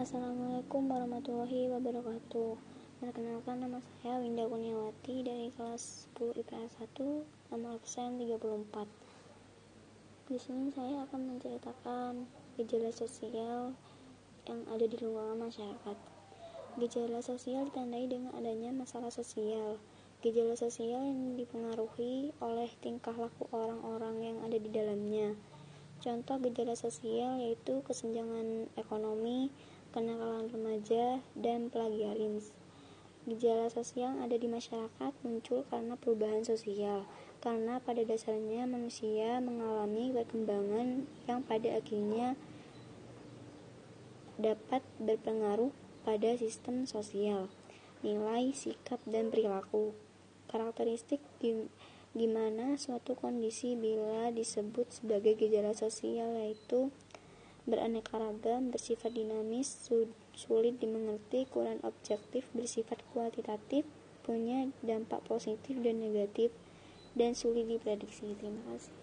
Assalamualaikum warahmatullahi wabarakatuh. Perkenalkan nama saya Winda Kurniawati dari kelas 10 IPS 1 nomor absen 34 Di sini saya akan menceritakan gejala sosial yang ada di lingkungan masyarakat. Gejala sosial ditandai dengan adanya masalah sosial. Gejala sosial yang dipengaruhi oleh tingkah laku orang-orang yang ada di dalamnya. Contoh gejala sosial yaitu kesenjangan ekonomi, kenakalan remaja, dan plagiarisme. Gejala sosial yang ada di masyarakat muncul karena perubahan sosial, karena pada dasarnya manusia mengalami perkembangan yang pada akhirnya dapat berpengaruh pada sistem sosial, nilai, sikap, dan perilaku. Karakteristik gimana suatu kondisi bila disebut sebagai gejala sosial yaitu beraneka ragam, bersifat dinamis, sulit dimengerti, kurang objektif, bersifat kuantitatif, punya dampak positif dan negatif, dan sulit diprediksi. Terima kasih.